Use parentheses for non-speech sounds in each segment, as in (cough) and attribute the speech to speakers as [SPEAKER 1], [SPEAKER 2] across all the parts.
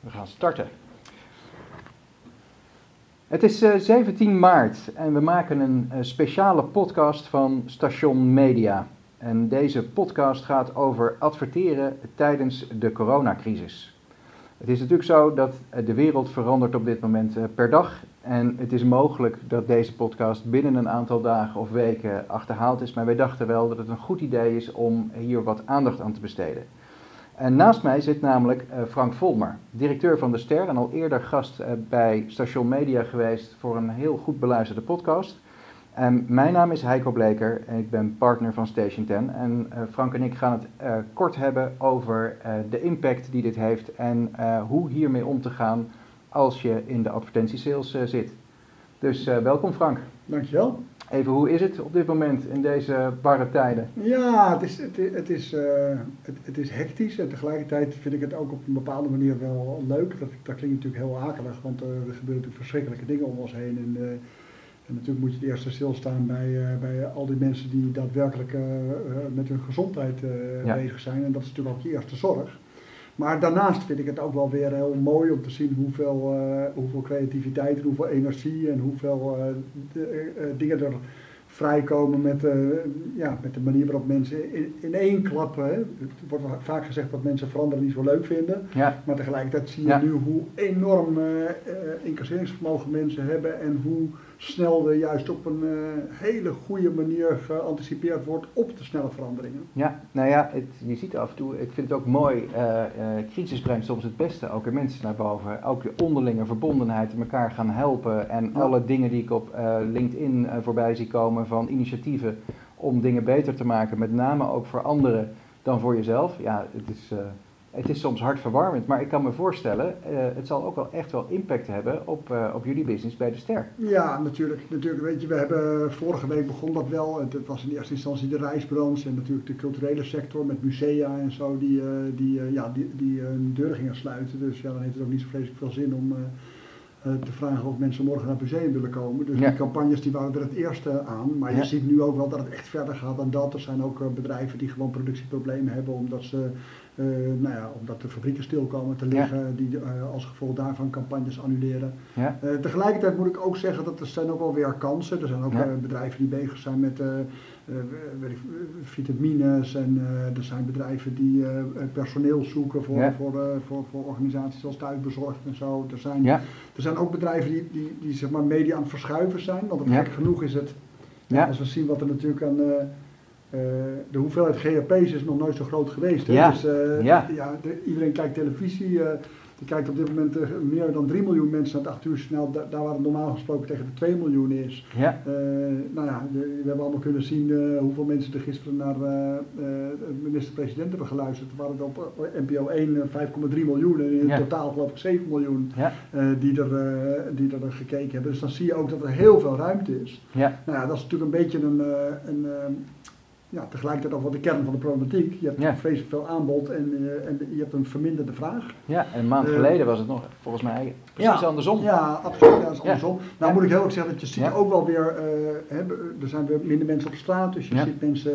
[SPEAKER 1] We gaan starten. Het is uh, 17 maart en we maken een uh, speciale podcast van Station Media. En deze podcast gaat over adverteren tijdens de coronacrisis. Het is natuurlijk zo dat de wereld verandert op dit moment per dag. En het is mogelijk dat deze podcast binnen een aantal dagen of weken achterhaald is. Maar wij dachten wel dat het een goed idee is om hier wat aandacht aan te besteden. En naast mij zit namelijk uh, Frank Volmer, directeur van De Ster en al eerder gast uh, bij Station Media geweest voor een heel goed beluisterde podcast. En mijn naam is Heiko Bleker en ik ben partner van Station 10. En uh, Frank en ik gaan het kort hebben over de impact die dit heeft en hoe hiermee om te gaan als je in de advertentiesales zit. Dus welkom Frank.
[SPEAKER 2] Dankjewel.
[SPEAKER 1] Even, hoe is het op dit moment in deze barre tijden?
[SPEAKER 2] Ja, het is, het, het is, uh, het, het, is hectisch en tegelijkertijd vind ik het ook op een bepaalde manier wel leuk. Dat, dat klinkt natuurlijk heel akelig, want uh, er gebeuren natuurlijk verschrikkelijke dingen om ons heen. En, uh, en natuurlijk moet je het eerst stilstaan bij, bij al die mensen die daadwerkelijk met hun gezondheid ja. bezig zijn. En dat is natuurlijk ook je eerste zorg. Maar daarnaast vind ik het ook wel weer heel mooi om te zien hoeveel, uh, hoeveel creativiteit en hoeveel energie en hoeveel uh, de, uh, dingen er vrijkomen met, ja, met de manier waarop mensen in, in één klap, hè, het wordt vaak gezegd dat mensen veranderen niet zo leuk vinden,
[SPEAKER 1] ja.
[SPEAKER 2] maar tegelijkertijd zie je ja. nu hoe enorm incasseringsvermogen mensen hebben en hoe snel juist op een uh, hele goede manier geanticipeerd wordt op de snelle veranderingen.
[SPEAKER 1] Ja, nou ja, het, je ziet af en toe, ik vind het ook mooi, uh, uh, crisis brengt soms het beste ook in mensen naar boven. Ook de onderlinge verbondenheid, elkaar gaan helpen en ja. alle dingen die ik op LinkedIn voorbij zie komen van initiatieven om dingen beter te maken, met name ook voor anderen dan voor jezelf. Ja, het is... Het is soms hartverwarmend, maar ik kan me voorstellen, uh, het zal ook wel echt wel impact hebben op, uh, op jullie business bij de Ster.
[SPEAKER 2] Ja, natuurlijk. natuurlijk. Weet je, we hebben vorige week begon dat wel. Het was in eerste instantie de reisbranche en natuurlijk de culturele sector met musea en zo, die, uh, die, ja, die, die hun deuren gingen sluiten. Dus ja, dan heeft het ook niet zo vreselijk veel zin om te vragen of mensen morgen naar het museum willen komen. Dus ja. die campagnes die waren er het eerste aan. Maar je ziet nu ook wel dat het echt verder gaat dan dat. Er zijn ook bedrijven die gewoon productieproblemen hebben omdat ze nou ja, omdat de fabrieken stil komen te liggen, ja. die uh, als gevolg daarvan campagnes annuleren.
[SPEAKER 1] Ja.
[SPEAKER 2] Uh, tegelijkertijd moet ik ook zeggen dat er zijn ook wel weer kansen. Er zijn ook bedrijven die bezig zijn met vitamines en er zijn bedrijven die personeel zoeken voor, voor, voor, voor organisaties als thuisbezorgd en zo. Er zijn, er zijn ook bedrijven die, die, die zeg maar media aan het verschuiven zijn, want het gek genoeg is het, als we zien wat er natuurlijk aan uh, de hoeveelheid GHP's is nog nooit zo groot geweest. Hè?
[SPEAKER 1] Ja.
[SPEAKER 2] Dus uh,
[SPEAKER 1] ja.
[SPEAKER 2] ja de, iedereen kijkt televisie. Uh, er kijkt op dit moment meer dan 3 miljoen mensen naar het 8 uur snel. Da daar waar het normaal gesproken tegen de 2 miljoen is.
[SPEAKER 1] Ja.
[SPEAKER 2] nou ja, de, we hebben allemaal kunnen zien hoeveel mensen er gisteren naar de minister-president hebben geluisterd. Er waren er op NPO 1 5,3 miljoen en in
[SPEAKER 1] ja.
[SPEAKER 2] totaal geloof ik 7 miljoen die, er, die er gekeken hebben. Dus dan zie je ook dat er heel veel ruimte is.
[SPEAKER 1] Ja.
[SPEAKER 2] Nou ja, dat is natuurlijk een beetje een, een ja, tegelijkertijd ook wel de kern van de problematiek. Je hebt
[SPEAKER 1] ja.
[SPEAKER 2] vreselijk veel aanbod en, uh, en je hebt een verminderde vraag.
[SPEAKER 1] Ja, en een maand uh, geleden was het nog volgens mij precies
[SPEAKER 2] ja,
[SPEAKER 1] andersom.
[SPEAKER 2] Ja, absoluut. Ja, is andersom. Nou moet ik heel erg zeggen dat je ziet ook wel weer, uh, hè, er zijn weer minder mensen op straat. Dus je ziet mensen,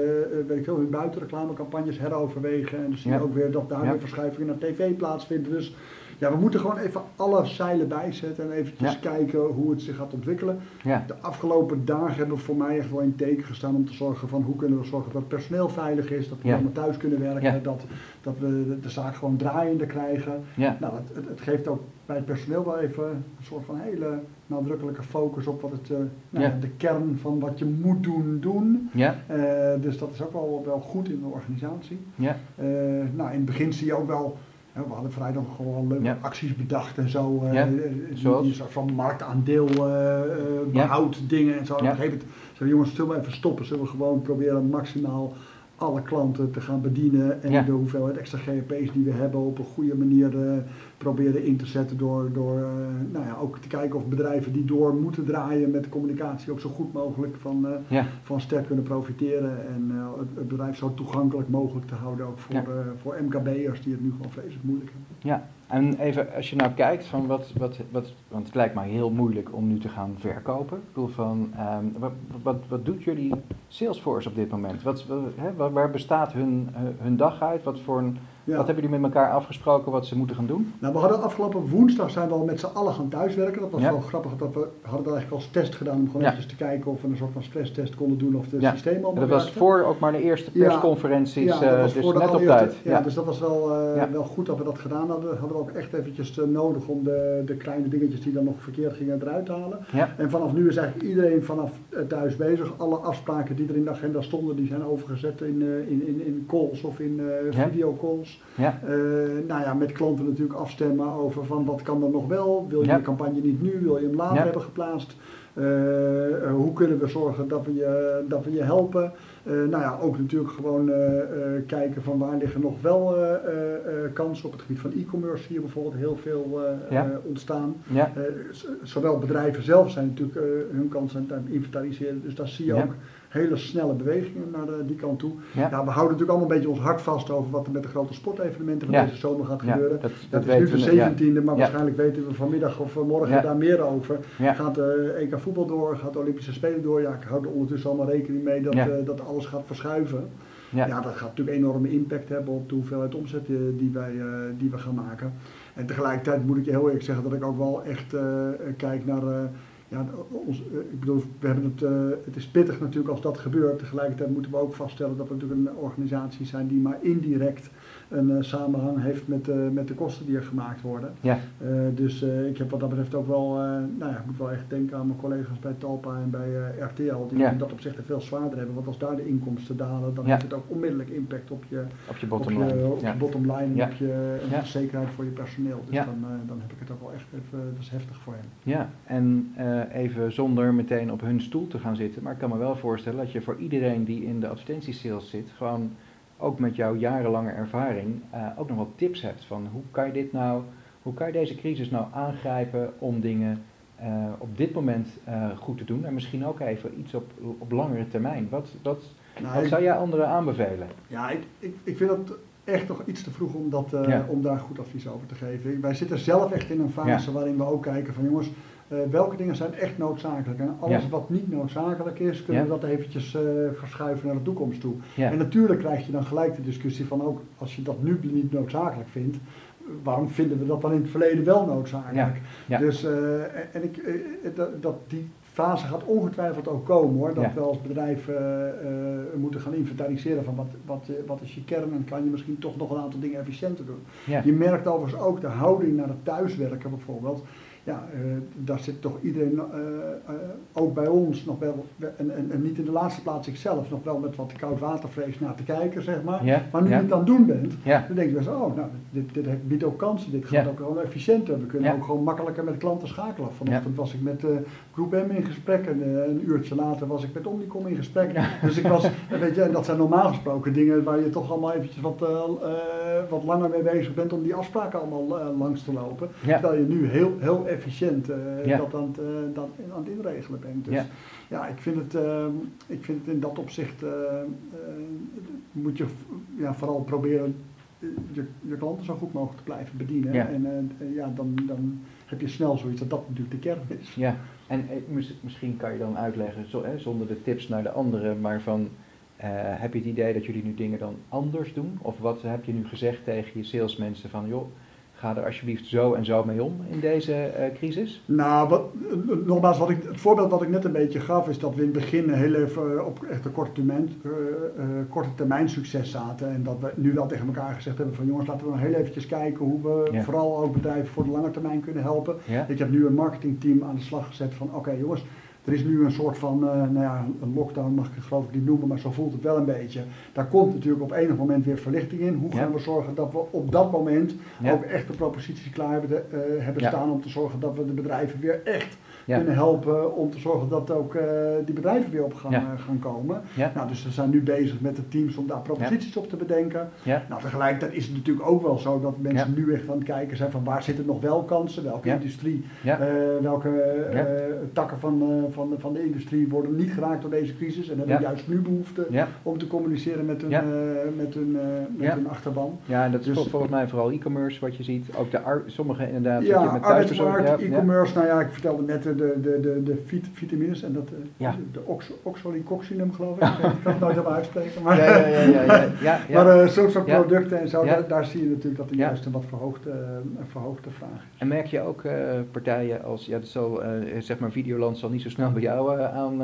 [SPEAKER 2] weet ik veel, hun buitenreclamecampagnes heroverwegen. En dan zie je ook weer dat daar weer verschuivingen naar tv plaatsvinden. Dus ja, we moeten gewoon even alle zeilen bijzetten en eventjes
[SPEAKER 1] Ja.
[SPEAKER 2] kijken hoe het zich gaat ontwikkelen.
[SPEAKER 1] Ja.
[SPEAKER 2] De afgelopen dagen hebben we voor mij echt wel in teken gestaan om te zorgen van hoe kunnen we zorgen dat het personeel veilig is, dat we allemaal thuis kunnen werken, dat, dat we de, de zaak gewoon draaiende krijgen. Nou, het, het, het geeft ook bij het personeel wel even een soort van hele nadrukkelijke focus op wat het, uh, nou, de kern van wat je moet doen, doen.
[SPEAKER 1] Ja.
[SPEAKER 2] Uh, dus dat is ook wel, wel goed in de organisatie.
[SPEAKER 1] Ja.
[SPEAKER 2] Uh, nou, in het begin zie je ook wel we hadden vrijdag gewoon leuke
[SPEAKER 1] Ja.
[SPEAKER 2] acties bedacht en zo. Uh,
[SPEAKER 1] Ja,
[SPEAKER 2] die, soort van marktaandeel, uh, behoud dingen en zo. Op een gegeven moment zeiden jongens, zullen we even stoppen? Zullen we gewoon proberen maximaal alle klanten te gaan bedienen en de hoeveelheid extra GP's die we hebben op een goede manier proberen in te zetten door, door uh, nou ja, ook te kijken of bedrijven die door moeten draaien met de communicatie ook zo goed mogelijk van,
[SPEAKER 1] Ja.
[SPEAKER 2] van sterk kunnen profiteren en het, het, bedrijf zo toegankelijk mogelijk te houden ook voor,
[SPEAKER 1] Ja.
[SPEAKER 2] voor MKB'ers die het nu gewoon vreselijk moeilijk hebben.
[SPEAKER 1] Ja, en even als je nou kijkt van wat, wat, wat, want het lijkt mij heel moeilijk om nu te gaan verkopen. Ik bedoel van, um, wat, wat, wat doet jullie Salesforce op dit moment? Wat, wat, hè, waar bestaat hun, hun dag uit? Wat voor een
[SPEAKER 2] Ja.
[SPEAKER 1] Wat hebben jullie met elkaar afgesproken wat ze moeten gaan doen?
[SPEAKER 2] Nou, we hadden afgelopen woensdag zijn we al met z'n allen gaan thuiswerken. Dat was
[SPEAKER 1] Ja.
[SPEAKER 2] wel grappig. Dat we hadden dat eigenlijk als test gedaan om gewoon
[SPEAKER 1] Ja.
[SPEAKER 2] eventjes te kijken of we een soort van stresstest konden doen of systemen
[SPEAKER 1] En
[SPEAKER 2] allemaal
[SPEAKER 1] dat was voor ook maar de eerste persconferenties,
[SPEAKER 2] Ja,
[SPEAKER 1] eh,
[SPEAKER 2] dat was
[SPEAKER 1] dus
[SPEAKER 2] voor
[SPEAKER 1] net op tijd.
[SPEAKER 2] Ja, dus dat was wel, eh, wel goed dat we dat gedaan hadden. Hadden we ook echt eventjes nodig om de, de kleine dingetjes die dan nog verkeerd gingen eruit te halen. En vanaf nu is eigenlijk iedereen vanaf eh, thuis bezig. Alle afspraken die er in de agenda stonden, die zijn overgezet in, in, in, in calls of in eh
[SPEAKER 1] Ja.
[SPEAKER 2] Eh, nou ja, met klanten natuurlijk afstemmen over van wat kan er nog wel. Wil je
[SPEAKER 1] Ja.
[SPEAKER 2] de campagne niet nu, wil je hem later
[SPEAKER 1] Ja.
[SPEAKER 2] hebben geplaatst? Eh, eh, hoe kunnen we zorgen dat we je, dat we je helpen? Nou ja, ook natuurlijk gewoon kijken van waar liggen nog wel kansen. Op het gebied van e-commerce hier bijvoorbeeld heel veel ontstaan. Zowel bedrijven zelf zijn natuurlijk hun kansen aan het inventariseren. Dus daar zie je ook hele snelle bewegingen naar de- die kant toe.
[SPEAKER 1] Ja.
[SPEAKER 2] Ja, we houden natuurlijk allemaal een beetje ons hart vast over wat er met de grote sportevenementen van
[SPEAKER 1] Ja.
[SPEAKER 2] deze zomer gaat gebeuren.
[SPEAKER 1] dat,
[SPEAKER 2] Dat,
[SPEAKER 1] dat
[SPEAKER 2] is
[SPEAKER 1] weten
[SPEAKER 2] nu de
[SPEAKER 1] we, ja.
[SPEAKER 2] 17e, maar waarschijnlijk weten we vanmiddag of morgen daar meer over. Gaat de EK voetbal door, gaat de Olympische Spelen door. Ja, ik hou er ondertussen allemaal rekening mee dat, eh, dat alles gaat verschuiven.
[SPEAKER 1] Ja.
[SPEAKER 2] Ja. dat gaat natuurlijk enorme impact hebben op de hoeveelheid omzet eh, die, wij, eh, die we gaan maken. En tegelijkertijd moet ik je heel eerlijk zeggen dat ik ook wel echt eh, kijk naar. eh, ja, ons, eh, ik bedoel, we hebben het, eh, het is pittig natuurlijk als dat gebeurt. Tegelijkertijd moeten we ook vaststellen dat we natuurlijk een organisatie zijn die maar indirect een eh, samenhang heeft met, eh, met de kosten die er gemaakt worden.
[SPEAKER 1] Ja.
[SPEAKER 2] Dus ik heb wat dat betreft ook wel, nou ja, ik moet wel echt denken aan mijn collega's bij Talpa en bij RTL, die
[SPEAKER 1] Ja.
[SPEAKER 2] in dat opzicht veel zwaarder hebben. Want als daar de inkomsten dalen, dan
[SPEAKER 1] Ja.
[SPEAKER 2] heeft het ook onmiddellijk impact op je,
[SPEAKER 1] Op je
[SPEAKER 2] op
[SPEAKER 1] bottom
[SPEAKER 2] je,
[SPEAKER 1] line.
[SPEAKER 2] op
[SPEAKER 1] Ja.
[SPEAKER 2] je bottom line en op je en zekerheid voor je personeel. Dus
[SPEAKER 1] Ja.
[SPEAKER 2] dan, dan heb ik het ook wel echt even, dat is heftig voor hen.
[SPEAKER 1] Ja, en even zonder meteen op hun stoel te gaan zitten, maar ik kan me wel voorstellen dat je voor iedereen die in de advertentiesales zit, gewoon ook met jouw jarenlange ervaring, eh, ook nog wat tips hebt van hoe kan je dit nou, hoe kan je deze crisis nou aangrijpen om dingen eh, op dit moment eh, goed te doen en misschien ook even iets op, op langere termijn. Wat, wat,
[SPEAKER 2] Nou,
[SPEAKER 1] wat
[SPEAKER 2] ik-
[SPEAKER 1] zou jij anderen aanbevelen?
[SPEAKER 2] Ja, ik, ik, ik vind het echt nog iets te vroeg om, dat, eh,
[SPEAKER 1] Ja.
[SPEAKER 2] om daar goed advies over te geven. Wij zitten zelf echt in een fase waarin we ook kijken van jongens, eh, welke dingen zijn echt noodzakelijk? En alles
[SPEAKER 1] Ja.
[SPEAKER 2] wat niet noodzakelijk is, kunnen
[SPEAKER 1] Ja.
[SPEAKER 2] we dat eventjes eh, verschuiven naar de toekomst toe.
[SPEAKER 1] Ja,
[SPEAKER 2] En natuurlijk krijg je dan gelijk de discussie van ook als je dat nu niet noodzakelijk vindt, waarom vinden we dat dan in het verleden wel noodzakelijk? Dus eh, en ik, dat, dat die fase gaat ongetwijfeld ook komen hoor. Dat we als bedrijf moeten gaan inventariseren van wat, wat, wat is je kern en kan je misschien toch nog een aantal dingen efficiënter doen. Je merkt overigens ook de houding naar het thuiswerken bijvoorbeeld. Ja, eh, daar zit toch iedereen, eh, eh, ook bij ons, nog wel, en, en, en niet in de laatste plaats ikzelf, nog wel met wat koudwatervrees naar te kijken, zeg maar. Maar nu je het aan het doen bent, dan denk je best, oh, nou, dit, dit biedt ook kansen, dit gaat ook gewoon efficiënter. We kunnen ook gewoon makkelijker met klanten schakelen. Vanochtend was ik met Groep M in gesprek en een uurtje later was ik met Omnicom in gesprek. Dus ik was, weet je, en dat zijn normaal gesproken dingen waar je toch allemaal eventjes wat, wat langer mee bezig bent om die afspraken allemaal langs te lopen. Terwijl je nu heel, heel efficiënt eh,
[SPEAKER 1] Ja.
[SPEAKER 2] dat, aan het, eh, dat aan het inregelen bent. Dus
[SPEAKER 1] Ja.
[SPEAKER 2] ja, ik, vind het, eh, ik vind het in dat opzicht eh, moet je ja, vooral proberen je, je klanten zo goed mogelijk te blijven bedienen.
[SPEAKER 1] Ja.
[SPEAKER 2] En ja, dan, dan heb je snel zoiets dat dat natuurlijk de kern is.
[SPEAKER 1] Ja, en eh, mis- misschien kan je dan uitleggen, zo, hè, zonder de tips naar de anderen, maar van, heb je het idee dat jullie nu dingen dan anders doen? Of wat heb je nu gezegd tegen je salesmensen van, joh, ga er alsjeblieft zo en zo mee om in deze eh, crisis?
[SPEAKER 2] Nou, wat, nogmaals, wat ik, het voorbeeld wat ik net een beetje gaf, is dat we in het begin heel even eh, op echt een korte termijn, eh, korte termijn succes zaten. En dat we nu wel tegen elkaar gezegd hebben van jongens, laten we nog heel eventjes kijken hoe we
[SPEAKER 1] Ja.
[SPEAKER 2] vooral ook bedrijven voor de lange termijn kunnen helpen.
[SPEAKER 1] Ja?
[SPEAKER 2] Ik heb nu een marketingteam aan de slag gezet van oké jongens, er is nu een soort van, eh, nou ja, een lockdown mag ik het geloof ik niet noemen, maar zo voelt het wel een beetje. Daar komt natuurlijk op enig moment weer verlichting in. Hoe
[SPEAKER 1] Ja.
[SPEAKER 2] gaan we zorgen dat we op dat moment
[SPEAKER 1] Ja.
[SPEAKER 2] ook echt de proposities klaar hebben, eh, hebben staan om te zorgen dat we de bedrijven weer echt
[SPEAKER 1] Ja.
[SPEAKER 2] kunnen helpen om te zorgen dat ook eh, die bedrijven weer op gaan,
[SPEAKER 1] Ja.
[SPEAKER 2] eh, gaan komen.
[SPEAKER 1] Ja?
[SPEAKER 2] Nou, dus we zijn nu bezig met de teams om daar proposities op te bedenken.
[SPEAKER 1] Ja?
[SPEAKER 2] Nou, tegelijkertijd is het natuurlijk ook wel zo dat mensen
[SPEAKER 1] Ja.
[SPEAKER 2] nu echt aan het kijken zijn van waar zitten nog wel kansen, welke
[SPEAKER 1] Ja.
[SPEAKER 2] industrie,
[SPEAKER 1] Ja?
[SPEAKER 2] eh, welke
[SPEAKER 1] Ja.
[SPEAKER 2] takken van, van, de- van de industrie worden niet geraakt door deze crisis en hebben
[SPEAKER 1] Ja.
[SPEAKER 2] juist nu behoefte
[SPEAKER 1] Ja?
[SPEAKER 2] om te communiceren met hun,
[SPEAKER 1] Ja.
[SPEAKER 2] met hun, met
[SPEAKER 1] Ja.
[SPEAKER 2] hun achterban.
[SPEAKER 1] Ja, en dat is
[SPEAKER 2] Dus-
[SPEAKER 1] vol- volgens mij vooral e-commerce wat je ziet. Ook de sommige inderdaad, dat je
[SPEAKER 2] Ja,
[SPEAKER 1] met
[SPEAKER 2] arbeidsmarkt,
[SPEAKER 1] ja, ja.
[SPEAKER 2] e-commerce, nou ja, ik vertelde net, de, de, de, de, de vit- vitamines en dat, eh,
[SPEAKER 1] Ja.
[SPEAKER 2] de ox, geloof ik. ik kan het nooit helemaal uitspreken. Maar,
[SPEAKER 1] Ja, ja, ja, ja, ja, (laughs)
[SPEAKER 2] maar eh, zo'n soort producten en zo, daar, daar zie je natuurlijk dat er juist een wat verhoogde, eh, een verhoogde vraag is.
[SPEAKER 1] En merk je ook partijen als, ja, dat zal, zeg maar, Videoland zal niet zo snel bij jou aan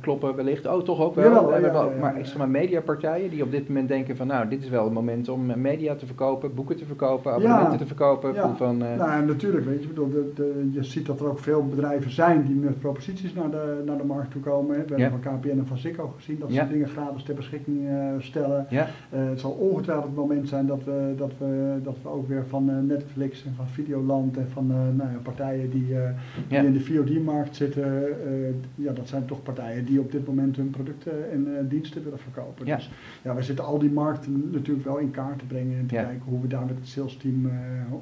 [SPEAKER 1] kloppen wellicht. Oh, toch ook wel.
[SPEAKER 2] Ja,
[SPEAKER 1] wel-
[SPEAKER 2] ja,
[SPEAKER 1] maar
[SPEAKER 2] ja.
[SPEAKER 1] ik zeg maar mediapartijen die op dit moment denken van, nou, dit is wel het moment om media te verkopen, boeken te verkopen, abonnementen te verkopen.
[SPEAKER 2] Ja.
[SPEAKER 1] Van,
[SPEAKER 2] Nou, en natuurlijk, weet je, ik bedoel, de, de, je ziet dat er ook veel bedrijven zijn die met proposities naar de, naar de markt toe komen. We
[SPEAKER 1] Ja.
[SPEAKER 2] hebben van KPN en van Ziggo gezien dat ze dingen gratis ter beschikking eh, stellen.
[SPEAKER 1] ja,
[SPEAKER 2] Eh, het zal ongetwijfeld het moment zijn dat we, dat we, dat we ook weer van eh, Netflix en van Videoland en van nou ja, partijen die, die in de VOD-markt zitten, ja, dat zijn toch partijen die op dit moment hun producten en diensten willen verkopen.
[SPEAKER 1] Ja.
[SPEAKER 2] Dus ja, we zitten al die markten natuurlijk wel in kaart te brengen en te kijken hoe we daar met het salesteam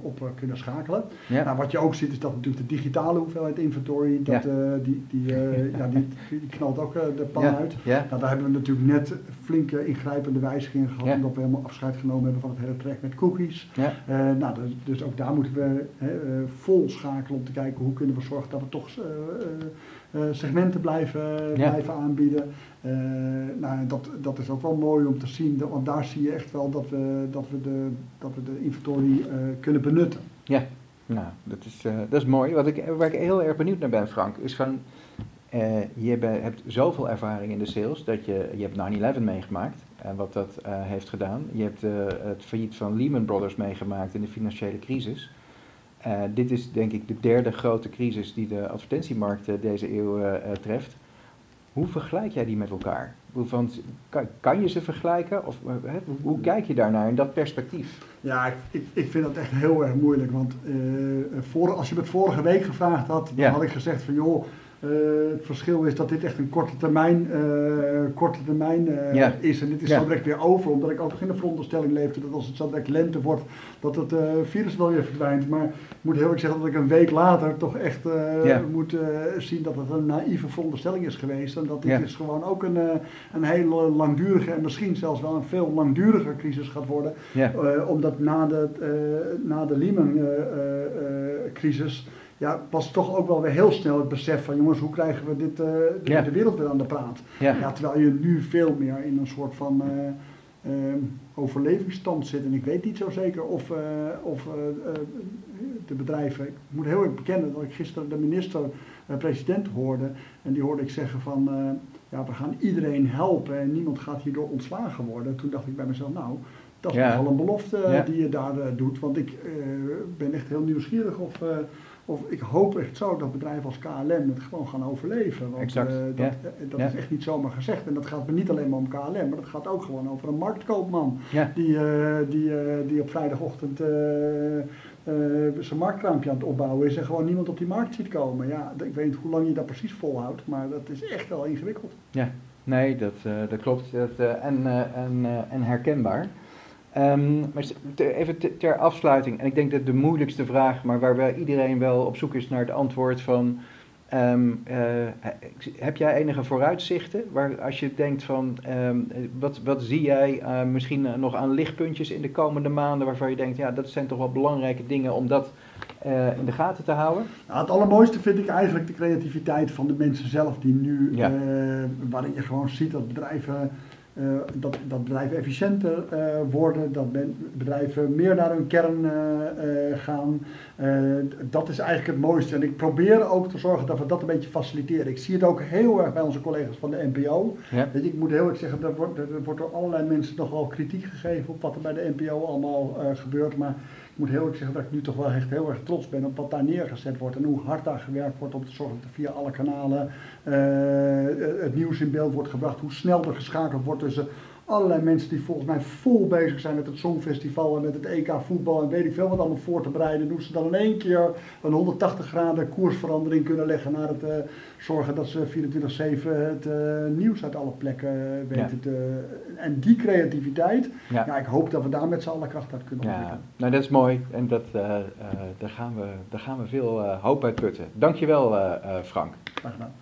[SPEAKER 2] op kunnen schakelen.
[SPEAKER 1] ja.
[SPEAKER 2] Nou, wat je ook ziet is dat natuurlijk de digitale hoeveelheid inventory, dat,
[SPEAKER 1] Ja.
[SPEAKER 2] eh, die, die, eh, (laughs) ja, die, die knalt ook eh, de pan
[SPEAKER 1] ja,
[SPEAKER 2] uit.
[SPEAKER 1] ja,
[SPEAKER 2] Nou, daar hebben we natuurlijk net flinke ingrijpende wijzigingen gehad, omdat we helemaal afscheid genomen hebben van het hele traject met cookies. nou, dus, dus ook daar moeten we vol schakelen om te kijken hoe kunnen we zorgen dat we toch segmenten blijven, blijven aanbieden. Nou, dat, dat is ook wel mooi om te zien, want daar zie je echt wel dat we, dat we, de, dat we de inventory kunnen benutten.
[SPEAKER 1] ja. Nou, dat is, eh, dat is mooi. Wat ik, waar ik heel erg benieuwd naar ben, Frank, is van, eh, je hebt zoveel ervaring in de sales, dat je, je hebt 9-11 meegemaakt en wat dat eh, heeft gedaan. Je hebt eh, het failliet van Lehman Brothers meegemaakt in de financiële crisis. Eh, dit is denk ik de derde grote crisis die de advertentiemarkt eh, deze eeuw eh, eh, treft. Hoe vergelijk jij die met elkaar? Van, kan, kan je ze vergelijken? Of eh, hè, hoe, kijk je daarnaar in dat perspectief?
[SPEAKER 2] Ja, ik, ik, ik vind dat echt heel erg moeilijk. Want eh, voor, als je me het vorige week gevraagd had, dan
[SPEAKER 1] Ja.
[SPEAKER 2] had ik gezegd van joh, eh, het verschil is dat dit echt een korte termijn, eh, korte termijn eh,
[SPEAKER 1] Ja.
[SPEAKER 2] is. En dit is
[SPEAKER 1] Ja.
[SPEAKER 2] zo direct weer over, omdat ik ook in de veronderstelling leefde dat als het zo direct lente wordt, dat het virus wel weer verdwijnt. Maar ik moet heel erg zeggen dat ik een week later toch echt
[SPEAKER 1] Ja.
[SPEAKER 2] moet zien dat het een naïeve veronderstelling is geweest. En dat dit is gewoon ook een, een hele langdurige en misschien zelfs wel een veel langduriger crisis gaat worden. Omdat na de, na de Lehman-crisis ja, was toch ook wel weer heel snel het besef van jongens, hoe krijgen we dit, eh, de, wereld weer aan de praat?
[SPEAKER 1] ja,
[SPEAKER 2] Ja, terwijl je nu veel meer in een soort van eh, ehm, overlevingsstand zit. En ik weet niet zo zeker of, eh, of de bedrijven. Ik moet heel erg bekennen dat ik gisteren de minister-president hoorde. En die hoorde ik zeggen van. ja, we gaan iedereen helpen en niemand gaat hierdoor ontslagen worden. Toen dacht ik bij mezelf, nou, dat is
[SPEAKER 1] Ja.
[SPEAKER 2] nogal een belofte die je daar doet. Want ik ben echt heel nieuwsgierig of, of ik hoop echt zo dat bedrijven als KLM het gewoon gaan overleven. Want
[SPEAKER 1] Exact,
[SPEAKER 2] eh, dat,
[SPEAKER 1] ja.
[SPEAKER 2] eh, dat
[SPEAKER 1] Ja.
[SPEAKER 2] is echt niet zomaar gezegd. En dat gaat me niet alleen maar om KLM, maar dat gaat ook gewoon over een marktkoopman.
[SPEAKER 1] ja.
[SPEAKER 2] Die, eh, die, die op vrijdagochtend zijn marktkraampje aan het opbouwen is en gewoon niemand op die markt ziet komen. Ja, ik weet niet hoe lang je dat precies volhoudt, maar dat is echt wel ingewikkeld.
[SPEAKER 1] Nee, dat, dat klopt. Dat, en, en, en herkenbaar. Ehm, maar even te- ter afsluiting, en ik denk dat de moeilijkste vraag, maar waar wel iedereen wel op zoek is naar het antwoord van. ehm, eh, he- heb jij enige vooruitzichten? Waar, als je denkt van, ehm, eh, wat, wat zie jij eh, misschien eh, nog aan lichtpuntjes in de komende maanden waarvan je denkt, ja, dat zijn toch wel belangrijke dingen om dat in de gaten te houden?
[SPEAKER 2] Nou, het allermooiste vind ik eigenlijk de creativiteit van de mensen zelf die nu,
[SPEAKER 1] Ja.
[SPEAKER 2] waarin je gewoon ziet dat bedrijven, eh, dat, dat bedrijven efficiënter eh, worden, dat ben- bedrijven meer naar hun kern eh, gaan. Dat is eigenlijk het mooiste. En ik probeer ook te zorgen dat we dat een beetje faciliteren. Ik zie het ook heel erg bij onze collega's van de NPO.
[SPEAKER 1] Ja.
[SPEAKER 2] Ik moet heel erg zeggen, er wordt, er wordt door allerlei mensen nogal kritiek gegeven op wat er bij de NPO allemaal gebeurt. Maar moet heel erg zeggen dat ik nu toch wel echt heel erg trots ben op wat daar neergezet wordt. En hoe hard daar gewerkt wordt om te zorgen dat via alle kanalen eh, het nieuws in beeld wordt gebracht. Hoe snel er geschakeld wordt tussen allerlei mensen die volgens mij vol bezig zijn met het Songfestival en met het EK voetbal en weet ik veel wat allemaal voor te bereiden. En hoe ze dan in één keer een 180 graden koersverandering kunnen leggen naar het eh, zorgen dat ze 24-7 het eh, nieuws uit alle plekken eh, weten
[SPEAKER 1] Ja.
[SPEAKER 2] te... En die creativiteit,
[SPEAKER 1] Ja.
[SPEAKER 2] ja. ik hoop dat we daar met z'n allen kracht uit kunnen
[SPEAKER 1] Ja,
[SPEAKER 2] ontwikkelen.
[SPEAKER 1] nou dat is mooi en dat, daar, gaan we, daar gaan we veel hoop uit putten. Dankjewel Frank.
[SPEAKER 2] Graag gedaan.